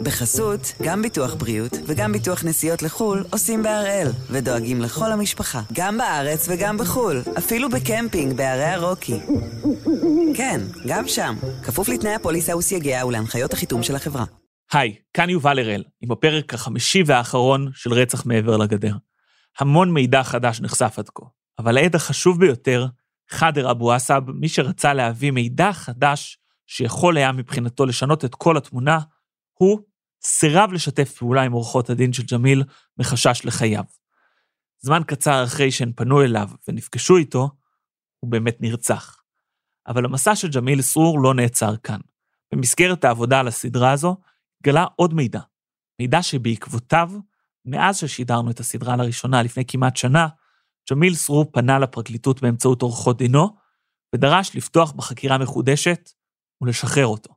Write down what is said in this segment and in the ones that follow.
בחסות, גם ביטוח בריאות וגם ביטוח נסיעות לחו"ל עושים בהראל, ודואגים לכל המשפחה, גם בארץ וגם בחו"ל, אפילו בקמפינג בערי הרוקי. כן, גם שם, כפוף לתנאי הפוליסה וסייגיה ולהנחיות החיתום של החברה. היי, כאן יובל הראל, עם הפרק החמישי והאחרון של רצח מעבר לגדר. המון מידע חדש נחשף עד כה, אבל העד החשוב ביותר, חאדר אבו עסב, מי שרצה להביא מידע חדש שיכול היה מבחינתו לשנות את כל התמונה, הוא סירב לשתף פעולה עם עורכות הדין של ג'מיל מחשש לחייו. זמן קצר אחרי שהן פנו אליו ונפגשו איתו, הוא באמת נרצח. אבל המסע של ג'מיל סרור לא נעצר כאן. במסגרת העבודה על הסדרה הזו, גלה עוד מידע. מידע שבעקבותיו, מאז ששידרנו את הסדרה לראשונה לפני כמעט שנה, ג'מיל סרור פנה לפרקליטות באמצעות עורכות דינו, ודרש לפתוח בחקירה מחודשת ולשחרר אותו.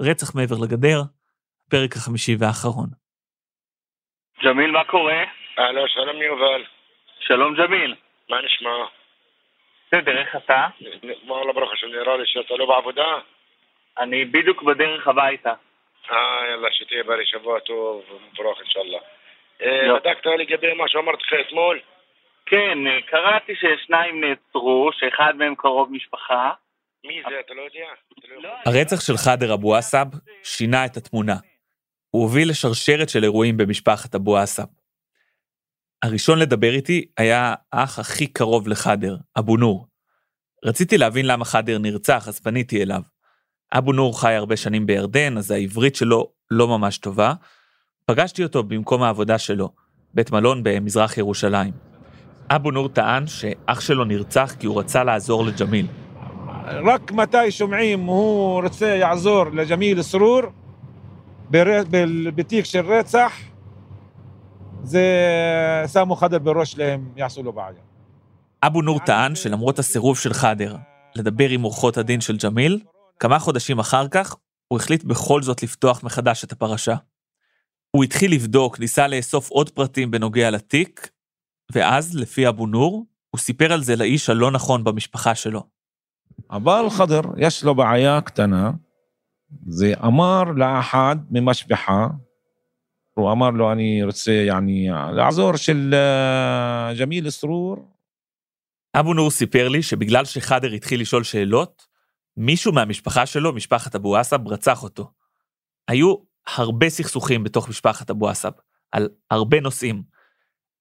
רצח מעבר לגדר, הפרק החמישי והאחרון. ג'מיל, מה קורה? אהלן, שלום יובל. שלום ג'מיל. מה נשמע? בסדר, איך אתה? וואלה ברוך השם, נראה לי שאתה לא בעבודה. אני בדיוק בדרך הביתה. אה, יאללה, שתהיה בריא, שבוע טוב ומבורך אינשאללה. אה, לא. בדקת לגבי מה שאמרתי לך אתמול? כן, אה, קראתי ששניים נעצרו, שאחד מהם קרוב משפחה. מי זה, אתה לא יודע? לא יכול- הרצח של חאדר אבו עסב שינה את התמונה. הוא הוביל לשרשרת של אירועים במשפחת אבו עסב. הראשון לדבר איתי היה האח הכי קרוב לחאדר, אבו נור. רציתי להבין למה חאדר נרצח, אז פניתי אליו. אבו נור חי הרבה שנים בירדן, אז העברית שלו לא ממש טובה. פגשתי אותו במקום העבודה שלו, בית מלון במזרח ירושלים. אבו נור טען שאח שלו נרצח כי הוא רצה לעזור לג'מיל. רק מתי שומעים הוא רוצה יעזור לג'מיל סרור בר- בתיק של רצח, זה שמו חדר בראש שלהם, יעשו לו בעיה. אבו נור טען שלמרות הסירוב של חאדר לדבר עם עורכות הדין של ג'מיל, כמה חודשים אחר כך הוא החליט בכל זאת לפתוח מחדש את הפרשה. הוא התחיל לבדוק, ניסה לאסוף עוד פרטים בנוגע לתיק, ואז, לפי אבו נור, הוא סיפר על זה לאיש הלא נכון במשפחה שלו. אבל חדר, יש לו בעיה קטנה, זה אמר לאחד ממשפחה, הוא אמר לו, אני רוצה, יעני, לעזור של אה, ג'מיל סרור, אבו נור סיפר לי שבגלל שחאדר התחיל לשאול שאלות, מישהו מהמשפחה שלו, משפחת אבו עסב, רצח אותו. היו הרבה סכסוכים בתוך משפחת אבו עסב, על הרבה נושאים.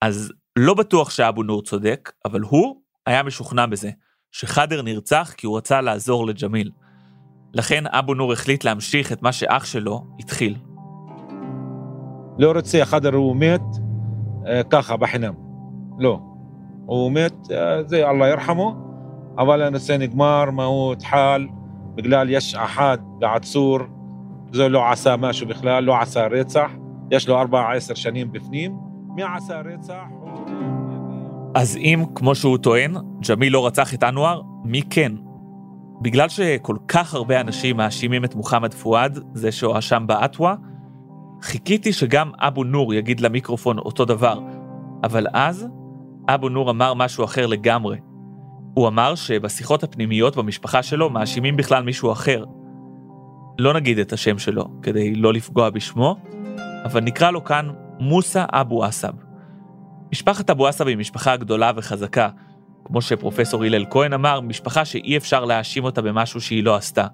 אז לא בטוח שאבו נור צודק, אבל הוא היה משוכנע בזה, שחאדר נרצח כי הוא רצה לעזור לג'מיל. לכן אבו נור החליט להמשיך את מה שאח שלו התחיל. לא רוצה, חדר הוא מת, אה, ככה, בחינם. לא. הוא מת, אה, זה אללה ירחמו, אבל הנושא נגמר, מה הוא התחל, בגלל יש אחד בעצור, זה לא עשה משהו בכלל, לא עשה רצח, יש לו ארבע עשר שנים בפנים, מי עשה רצח? אז אם, כמו שהוא טוען, ג'מיל לא רצח את אנואר, מי כן? בגלל שכל כך הרבה אנשים מאשימים את מוחמד פואד, זה שהואשם באטווה, חיכיתי שגם אבו נור יגיד למיקרופון אותו דבר, אבל אז אבו נור אמר משהו אחר לגמרי. הוא אמר שבשיחות הפנימיות במשפחה שלו מאשימים בכלל מישהו אחר. לא נגיד את השם שלו, כדי לא לפגוע בשמו, אבל נקרא לו כאן מוסא אבו עסב. משפחת אבו עסב היא משפחה גדולה וחזקה. כמו שפרופסור הלל כהן אמר, משפחה שאי אפשר להאשים אותה במשהו שהיא לא עשתה.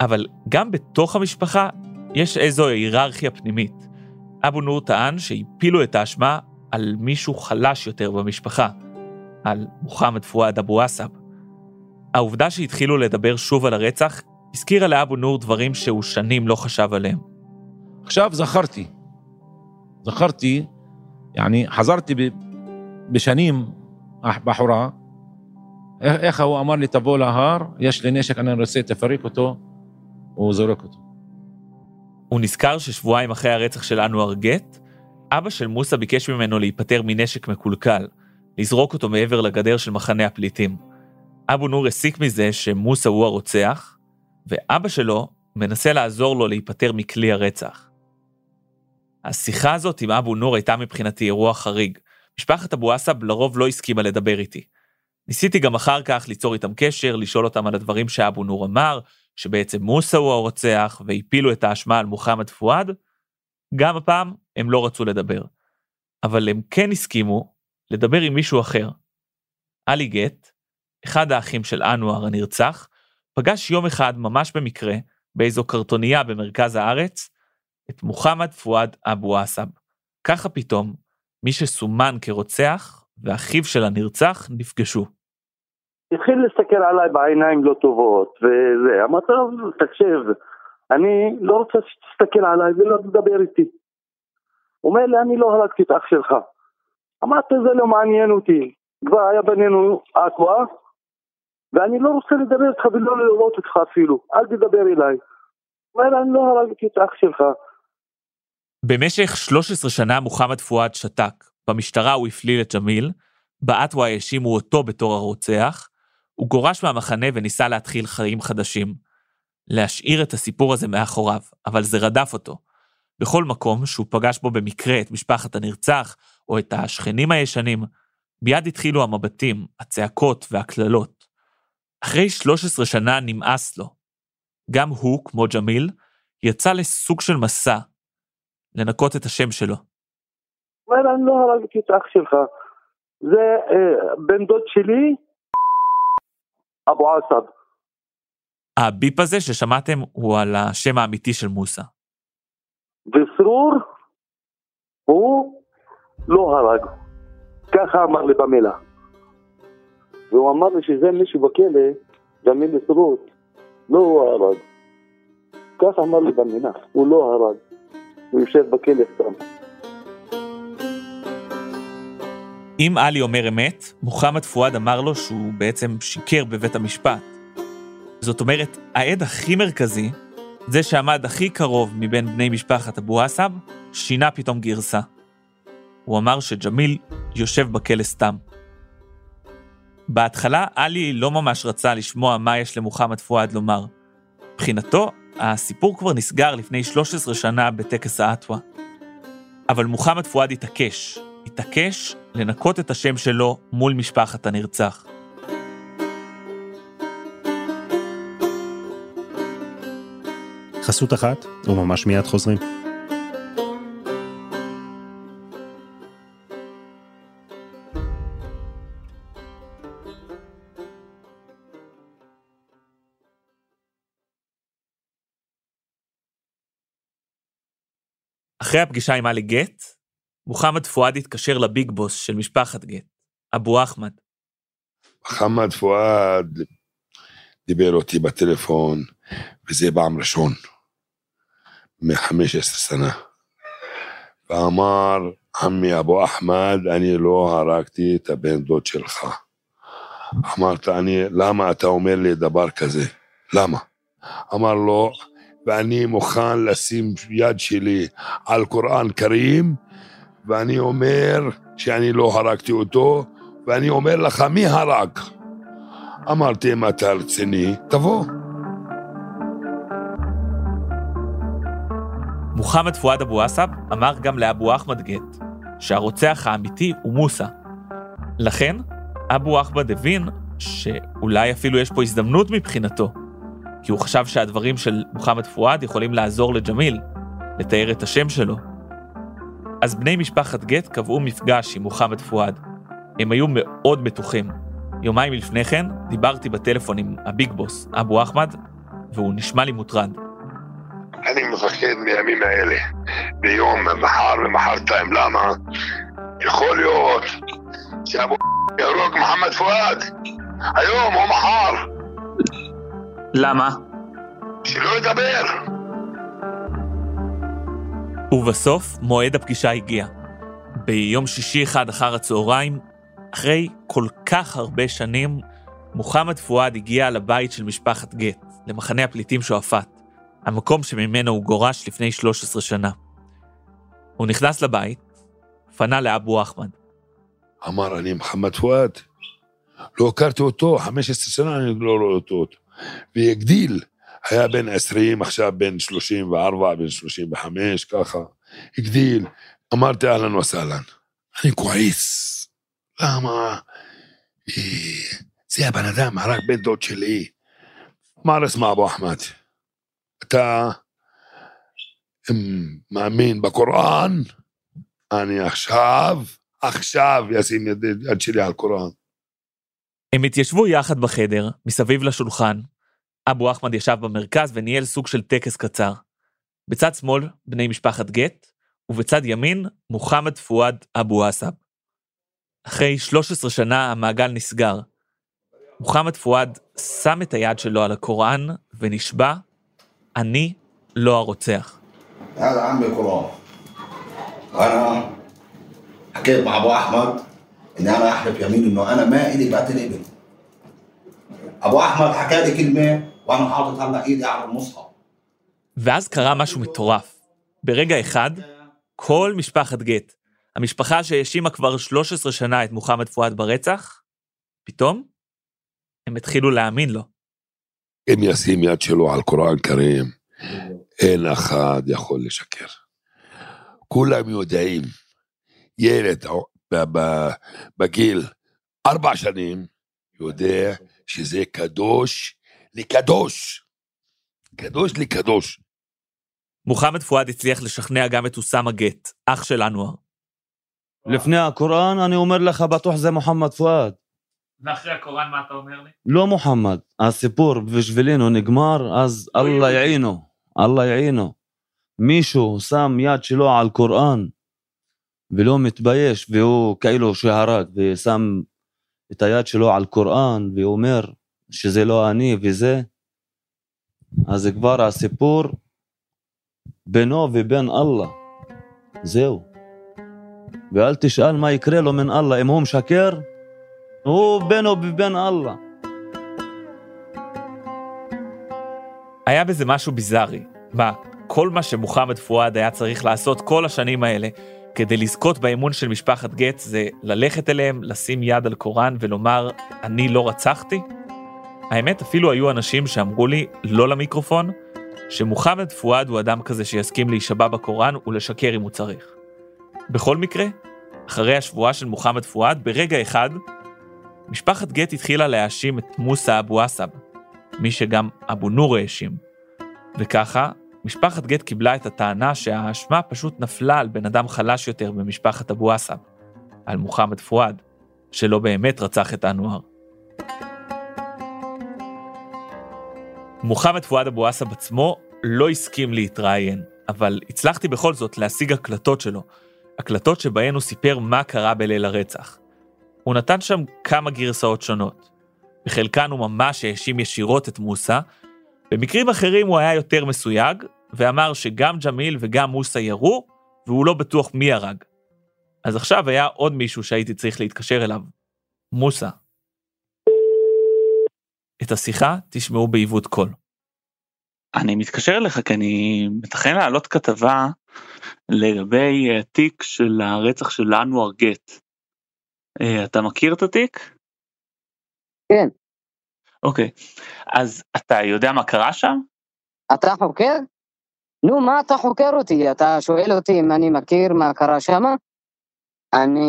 אבל גם בתוך המשפחה יש איזו היררכיה פנימית. אבו נור טען שהפילו את האשמה על מישהו חלש יותר במשפחה, על מוחמד פואד אבו עסב. העובדה שהתחילו לדבר שוב על הרצח הזכירה לאבו נור דברים שהוא שנים לא חשב עליהם. עכשיו זכרתי, זכרתי, יעני, חזרתי בשנים בחורה, איך, הוא אמר לי, תבוא להר, יש לי נשק, אני רוצה, תפרק אותו, הוא זורק אותו. הוא נזכר ששבועיים אחרי הרצח של אנואר גט, אבא של מוסא ביקש ממנו להיפטר מנשק מקולקל, לזרוק אותו מעבר לגדר של מחנה הפליטים. אבו נור הסיק מזה שמוסא הוא הרוצח, ואבא שלו מנסה לעזור לו להיפטר מכלי הרצח. השיחה הזאת עם אבו נור הייתה מבחינתי אירוע חריג. משפחת אבו עסב לרוב לא הסכימה לדבר איתי. ניסיתי גם אחר כך ליצור איתם קשר, לשאול אותם על הדברים שאבו נור אמר, שבעצם מוסא הוא הרוצח והפילו את האשמה על מוחמד פואד, גם הפעם הם לא רצו לדבר. אבל הם כן הסכימו לדבר עם מישהו אחר. עלי גט, אחד האחים של אנואר הנרצח, פגש יום אחד ממש במקרה, באיזו קרטוניה במרכז הארץ, את מוחמד פואד אבו עסב. ככה פתאום, מי שסומן כרוצח ואחיו של הנרצח נפגשו. התחיל להסתכל עליי בעיניים לא טובות, וזה, אמרתי לו, תקשיב, אני לא רוצה שתסתכל עליי ולא תדבר איתי. הוא אומר לי, אני לא הרגתי את אח שלך. אמרתי, זה לא מעניין אותי. כבר היה בינינו אקווה, ואני לא רוצה לדבר איתך ולא לראות אותך אפילו, אל תדבר אליי. הוא אומר, אני לא הרגתי את אח שלך. במשך 13 שנה מוחמד פואד שתק. במשטרה הוא הפליל את ג'מיל, באטווה האשימו אותו בתור הרוצח, הוא גורש מהמחנה וניסה להתחיל חיים חדשים. להשאיר את הסיפור הזה מאחוריו, אבל זה רדף אותו. בכל מקום שהוא פגש בו במקרה את משפחת הנרצח, או את השכנים הישנים, מיד התחילו המבטים, הצעקות והקללות. אחרי 13 שנה נמאס לו. גם הוא, כמו ג'מיל, יצא לסוג של מסע, לנקות את השם שלו. אומר, אני לא הרגתי את אח שלך. זה אה, בן דוד שלי, אבו עסב. הביפ הזה ששמעתם הוא על השם האמיתי של מוסא. וסרור, הוא לא הרג. ככה אמר לי במילה. והוא אמר לי שזה מישהו בכלא, ג'מיל סרור, לא הוא הרג. ככה אמר לי במילה, הוא לא הרג. הוא יושב בכלא סתם. אם עלי אומר אמת, מוחמד פואד אמר לו שהוא בעצם שיקר בבית המשפט. זאת אומרת, העד הכי מרכזי, זה שעמד הכי קרוב מבין בני משפחת אבו עסב, שינה פתאום גרסה. הוא אמר שג'מיל יושב בכלא סתם. בהתחלה, עלי לא ממש רצה לשמוע מה יש למוחמד פואד לומר. מבחינתו, הסיפור כבר נסגר לפני 13 שנה בטקס האטווה. אבל מוחמד פואד התעקש, התעקש לנקות את השם שלו מול משפחת הנרצח. חסות אחת, וממש מיד חוזרים. אחרי הפגישה עם עלי גט, מוחמד פואד התקשר לביג בוס של משפחת גט, אבו אחמד. מוחמד פואד דיבר אותי בטלפון, וזה פעם ראשון, מ-15 שנה. ואמר, עמי אבו אחמד, אני לא הרגתי את הבן דוד שלך. אמרת, אני, למה אתה אומר לי דבר כזה? למה? אמר לו, ואני מוכן לשים יד שלי על קוראן כרים, ואני אומר שאני לא הרגתי אותו, ואני אומר לך, מי הרג? אמרתי, אם אתה רציני, תבוא. מוחמד פואד אבו עסב אמר גם לאבו אחמד גט, שהרוצח האמיתי הוא מוסא. לכן, אבו אחמד הבין שאולי אפילו יש פה הזדמנות מבחינתו, כי הוא חשב שהדברים של מוחמד פואד יכולים לעזור לג'מיל, לתאר את השם שלו. אז בני משפחת גט קבעו מפגש עם מוחמד פואד. הם היו מאוד בטוחים. יומיים לפני כן דיברתי בטלפון עם הביג בוס, אבו אחמד, והוא נשמע לי מוטרד. אני מפחד מימים האלה, ביום מחר ומחרתיים. למה? יכול להיות שאבו יהרוג מוחמד פואד, היום או מחר. למה? שלא ידבר. ובסוף מועד הפגישה הגיע. ביום שישי אחד אחר הצהריים, אחרי כל כך הרבה שנים, מוחמד פואד הגיע לבית של משפחת גט, למחנה הפליטים שועפאט, המקום שממנו הוא גורש לפני 13 שנה. הוא נכנס לבית, פנה לאבו אחמד. אמר, אני מוחמד פואד. לא הכרתי אותו, 15 שנה אני לא רואה אותו. והגדיל, היה בן 20, עכשיו בן 34, בן 35, ככה. הגדיל. אמרתי, אהלן וסהלן. אני כועס. למה? זה הבן אדם, הרג בן דוד שלי. אמר אסמע אבו אחמד, אתה אם מאמין בקוראן, אני עכשיו, עכשיו אשים יד שלי על קוראן. הם התיישבו יחד בחדר, מסביב לשולחן. אבו אחמד ישב במרכז וניהל סוג של טקס קצר. בצד שמאל, בני משפחת גט, ובצד ימין, מוחמד פואד אבו עסב. אחרי 13 שנה המעגל נסגר. מוחמד פואד שם את היד שלו על הקוראן ונשבע, אני לא הרוצח. هذا عمي قرآن وانا حكيت مع ابو احمد اني انا احلف يمين انه انا ما الي بقتل ابن ابو احمد حكى لي كلمه وانا حاطط هلا ايدي على المصحف ואז קרה משהו מטורף. ברגע אחד, כל משפחת גט, המשפחה שהאשימה כבר 13 שנה את מוחמד פואד ברצח, פתאום הם התחילו להאמין לו. אם ישים יד שלו על קוראן כרים, אין אחד יכול לשקר. כולם יודעים, ילד ב- ב- בגיל ארבע שנים יודע שזה קדוש לקדוש. קדוש לקדוש. מוחמד פואד הצליח לשכנע גם את אוסאמה גט, אח של אנואר. לפני הקוראן, אני אומר לך, בטוח זה מוחמד פואד. ואחרי הקוראן מה אתה אומר לי? לא מוחמד. הסיפור בשבילנו נגמר, אז אללה יעינו. אללה יעינו. מישהו שם יד שלו על קוראן ולא מתבייש, והוא כאילו שהרג, ושם את היד שלו על קוראן, ואומר שזה לא אני וזה, אז כבר הסיפור בינו ובין אללה. זהו. ואל תשאל מה יקרה לו מן אללה, אם הוא משקר, הוא בינו ובין אללה. היה בזה משהו ביזארי. מה, כל מה שמוחמד פואד היה צריך לעשות כל השנים האלה כדי לזכות באמון של משפחת גט זה ללכת אליהם, לשים יד על קוראן ולומר, אני לא רצחתי? האמת, אפילו היו אנשים שאמרו לי, לא למיקרופון, שמוחמד פואד הוא אדם כזה שיסכים להישבע בקוראן ולשקר אם הוא צריך. בכל מקרה, אחרי השבועה של מוחמד פואד, ברגע אחד, משפחת גט התחילה להאשים את מוסא אבו עסב, מי שגם אבו נור האשים. וככה, משפחת גט קיבלה את הטענה שהאשמה פשוט נפלה על בן אדם חלש יותר במשפחת אבו עסב, על מוחמד פואד, שלא באמת רצח את אנואר. מוחמד פואד אבו עסב עצמו לא הסכים להתראיין, אבל הצלחתי בכל זאת להשיג הקלטות שלו, הקלטות שבהן הוא סיפר מה קרה בליל הרצח. הוא נתן שם כמה גרסאות שונות. בחלקן הוא ממש האשים ישירות את מוסא, במקרים אחרים הוא היה יותר מסויג, ואמר שגם ג'מיל וגם מוסא ירו, והוא לא בטוח מי הרג. אז עכשיו היה עוד מישהו שהייתי צריך להתקשר אליו, מוסא. את השיחה תשמעו בעיוות קול. אני מתקשר אליך כי אני מתכנן להעלות כתבה לגבי התיק של הרצח של אנואר גט. אה, אתה מכיר את התיק? כן. אוקיי, אז אתה יודע מה קרה שם? אתה חוקר? נו, מה אתה חוקר אותי? אתה שואל אותי אם אני מכיר מה קרה שם? אני...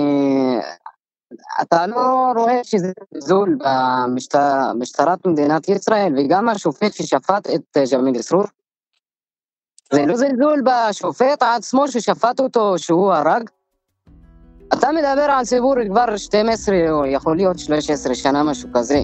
אתה לא רואה שזה זלזול במשטרת מדינת ישראל וגם השופט ששפט את ג'מיל סרור? זה לא זלזול בשופט עצמו ששפט אותו שהוא הרג? אתה מדבר על סיפור כבר 12 או יכול להיות 13 שנה, משהו כזה.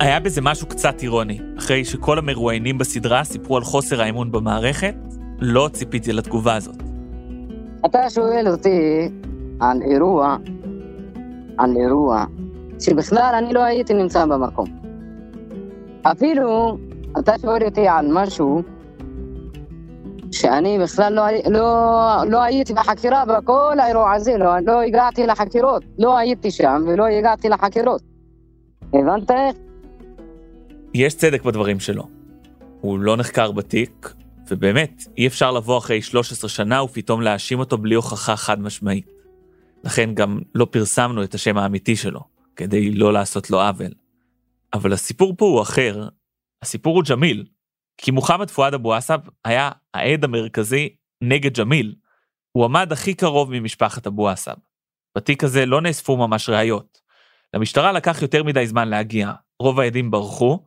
היה בזה משהו קצת אירוני. אחרי שכל המרואיינים בסדרה סיפרו על חוסר האמון במערכת, לא ציפיתי לתגובה הזאת. אתה שואל אותי על אירוע, על אירוע, שבכלל אני לא הייתי נמצא במקום. אפילו אתה שואל אותי על משהו שאני בכלל לא, לא, לא הייתי בחקירה בכל האירוע הזה, לא, לא הגעתי לחקירות, לא הייתי שם ולא הגעתי לחקירות. הבנת איך? יש צדק בדברים שלו. הוא לא נחקר בתיק, ובאמת, אי אפשר לבוא אחרי 13 שנה ופתאום להאשים אותו בלי הוכחה חד משמעית. לכן גם לא פרסמנו את השם האמיתי שלו, כדי לא לעשות לו עוול. אבל הסיפור פה הוא אחר, הסיפור הוא ג'מיל, כי מוחמד פואד אבו עסב היה העד המרכזי נגד ג'מיל. הוא עמד הכי קרוב ממשפחת אבו עסב. בתיק הזה לא נאספו ממש ראיות. למשטרה לקח יותר מדי זמן להגיע, רוב העדים ברחו,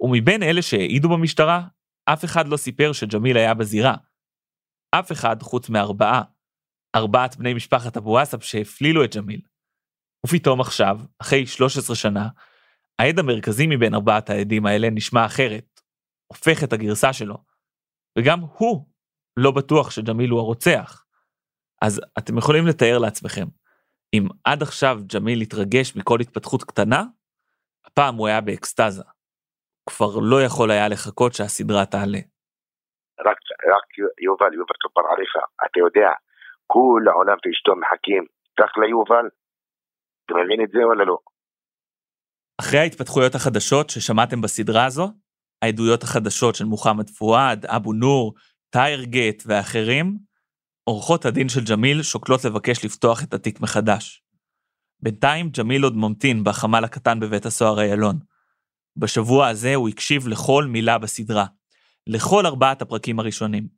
ומבין אלה שהעידו במשטרה, אף אחד לא סיפר שג'מיל היה בזירה. אף אחד חוץ מארבעה, ארבעת בני משפחת אבו עסב שהפלילו את ג'מיל. ופתאום עכשיו, אחרי 13 שנה, העד המרכזי מבין ארבעת העדים האלה נשמע אחרת, הופך את הגרסה שלו, וגם הוא לא בטוח שג'מיל הוא הרוצח. אז אתם יכולים לתאר לעצמכם, אם עד עכשיו ג'מיל התרגש מכל התפתחות קטנה, הפעם הוא היה באקסטזה. כבר לא יכול היה לחכות שהסדרה תעלה. רק, רק יובל, יובל כפר עליך, אתה יודע, כל העולם ואשתו מחכים רק ליובל, אתה מבין את זה או לא? אחרי ההתפתחויות החדשות ששמעתם בסדרה הזו, העדויות החדשות של מוחמד פואד, אבו נור, טייר גט ואחרים, עורכות הדין של ג'מיל שוקלות לבקש לפתוח את התיק מחדש. בינתיים ג'מיל עוד ממתין בחמ"ל הקטן בבית הסוהר איילון. בשבוע הזה הוא הקשיב לכל מילה בסדרה, לכל ארבעת הפרקים הראשונים.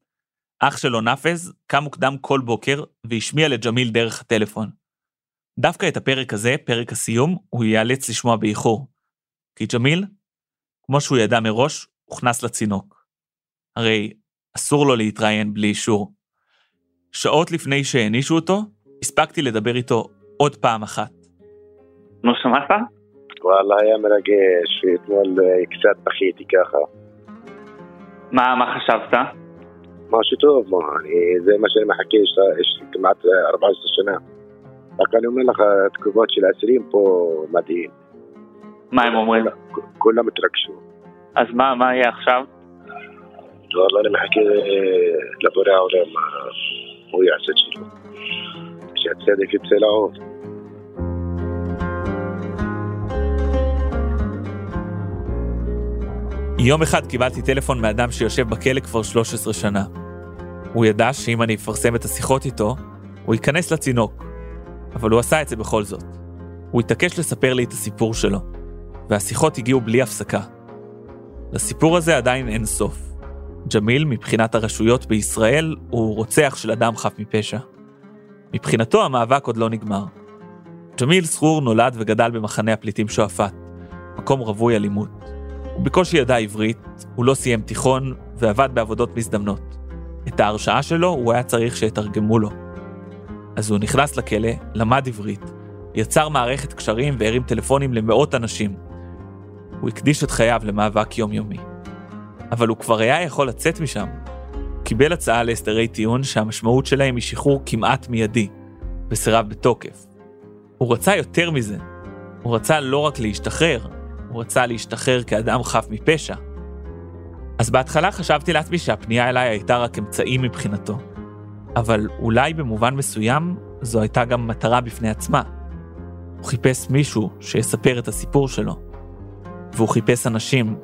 אח שלו נאפז קם מוקדם כל בוקר והשמיע לג'מיל דרך הטלפון. דווקא את הפרק הזה, פרק הסיום, הוא ייאלץ לשמוע באיחור. כי ג'מיל, כמו שהוא ידע מראש, הוכנס לצינוק. הרי אסור לו להתראיין בלי אישור. שעות לפני שהענישו אותו, הספקתי לדבר איתו עוד פעם אחת. נו, שמעת? וואלה, היה מרגש, ואתמול אה, קצת בכיתי ככה. מה, מה חשבת? משהו טוב, מה, אני, זה מה שאני מחכה, יש, יש כמעט 14 שנה. רק אני אומר לך, התגובות של האסירים פה מדהים. מה הם אומרים? כולם התרגשו. אז מה, מה יהיה עכשיו? וואלה, אני מחכה אה, לבורא העולם, הוא יעשה את שלו. שהצדק יצא יום אחד קיבלתי טלפון מאדם שיושב בכלא כבר 13 שנה. הוא ידע שאם אני אפרסם את השיחות איתו, הוא ייכנס לצינוק. אבל הוא עשה את זה בכל זאת. הוא התעקש לספר לי את הסיפור שלו, והשיחות הגיעו בלי הפסקה. לסיפור הזה עדיין אין סוף. ג'מיל, מבחינת הרשויות בישראל, הוא רוצח של אדם חף מפשע. מבחינתו המאבק עוד לא נגמר. ג'מיל סחור נולד וגדל במחנה הפליטים שועפאט, מקום רווי אלימות. בקושי ידע עברית, הוא לא סיים תיכון ועבד בעבודות מזדמנות. את ההרשעה שלו הוא היה צריך שיתרגמו לו. אז הוא נכנס לכלא, למד עברית, יצר מערכת קשרים והרים טלפונים למאות אנשים. הוא הקדיש את חייו למאבק יומיומי. אבל הוא כבר היה יכול לצאת משם. קיבל הצעה להסדרי טיעון שהמשמעות שלהם היא שחרור כמעט מיידי, וסירב בתוקף. הוא רצה יותר מזה. הוא רצה לא רק להשתחרר, הוא רצה להשתחרר כאדם חף מפשע. אז בהתחלה חשבתי לעצמי שהפנייה אליי הייתה רק אמצעי מבחינתו. אבל אולי במובן מסוים זו הייתה גם מטרה בפני עצמה. הוא חיפש מישהו שיספר את הסיפור שלו, והוא חיפש אנשים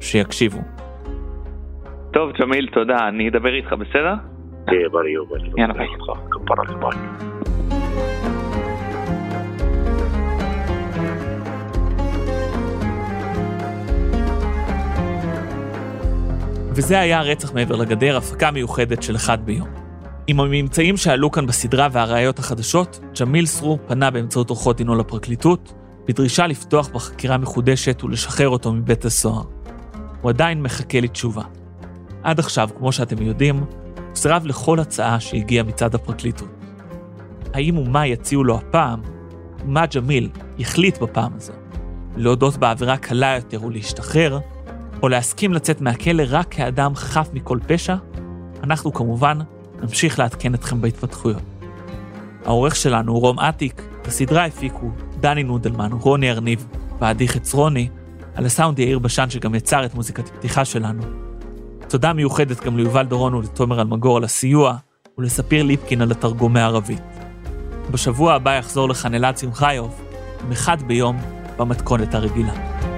שיקשיבו. טוב, ג'מיל, תודה. אני אדבר איתך, בסדר? תהיה בריא, יובל. יאללה, ביי. וזה היה הרצח מעבר לגדר, הפקה מיוחדת של אחד ביום. עם הממצאים שעלו כאן בסדרה והראיות החדשות, ג'מיל סרור פנה באמצעות עורכות דינו לפרקליטות, בדרישה לפתוח בחקירה מחודשת ולשחרר אותו מבית הסוהר. הוא עדיין מחכה לתשובה. עד עכשיו, כמו שאתם יודעים, הוא סירב לכל הצעה שהגיעה מצד הפרקליטות. האם ומה יציעו לו הפעם, ומה ג'מיל יחליט בפעם הזו? להודות בעבירה קלה יותר ולהשתחרר, או להסכים לצאת מהכלא רק כאדם חף מכל פשע? אנחנו כמובן נמשיך לעדכן אתכם בהתפתחויות. העורך שלנו הוא רום אטיק, בסדרה הפיקו דני נודלמן, רוני ארניב ועדי חצרוני, על הסאונד יאיר בשן שגם יצר את מוזיקת הפתיחה שלנו. תודה מיוחדת גם ליובל דורון ולתומר אלמגור על הסיוע, ולספיר ליפקין על התרגום מערבית. בשבוע הבא יחזור לכאן אלעד שמחיוב, עם אחד ביום במתכונת הרגילה.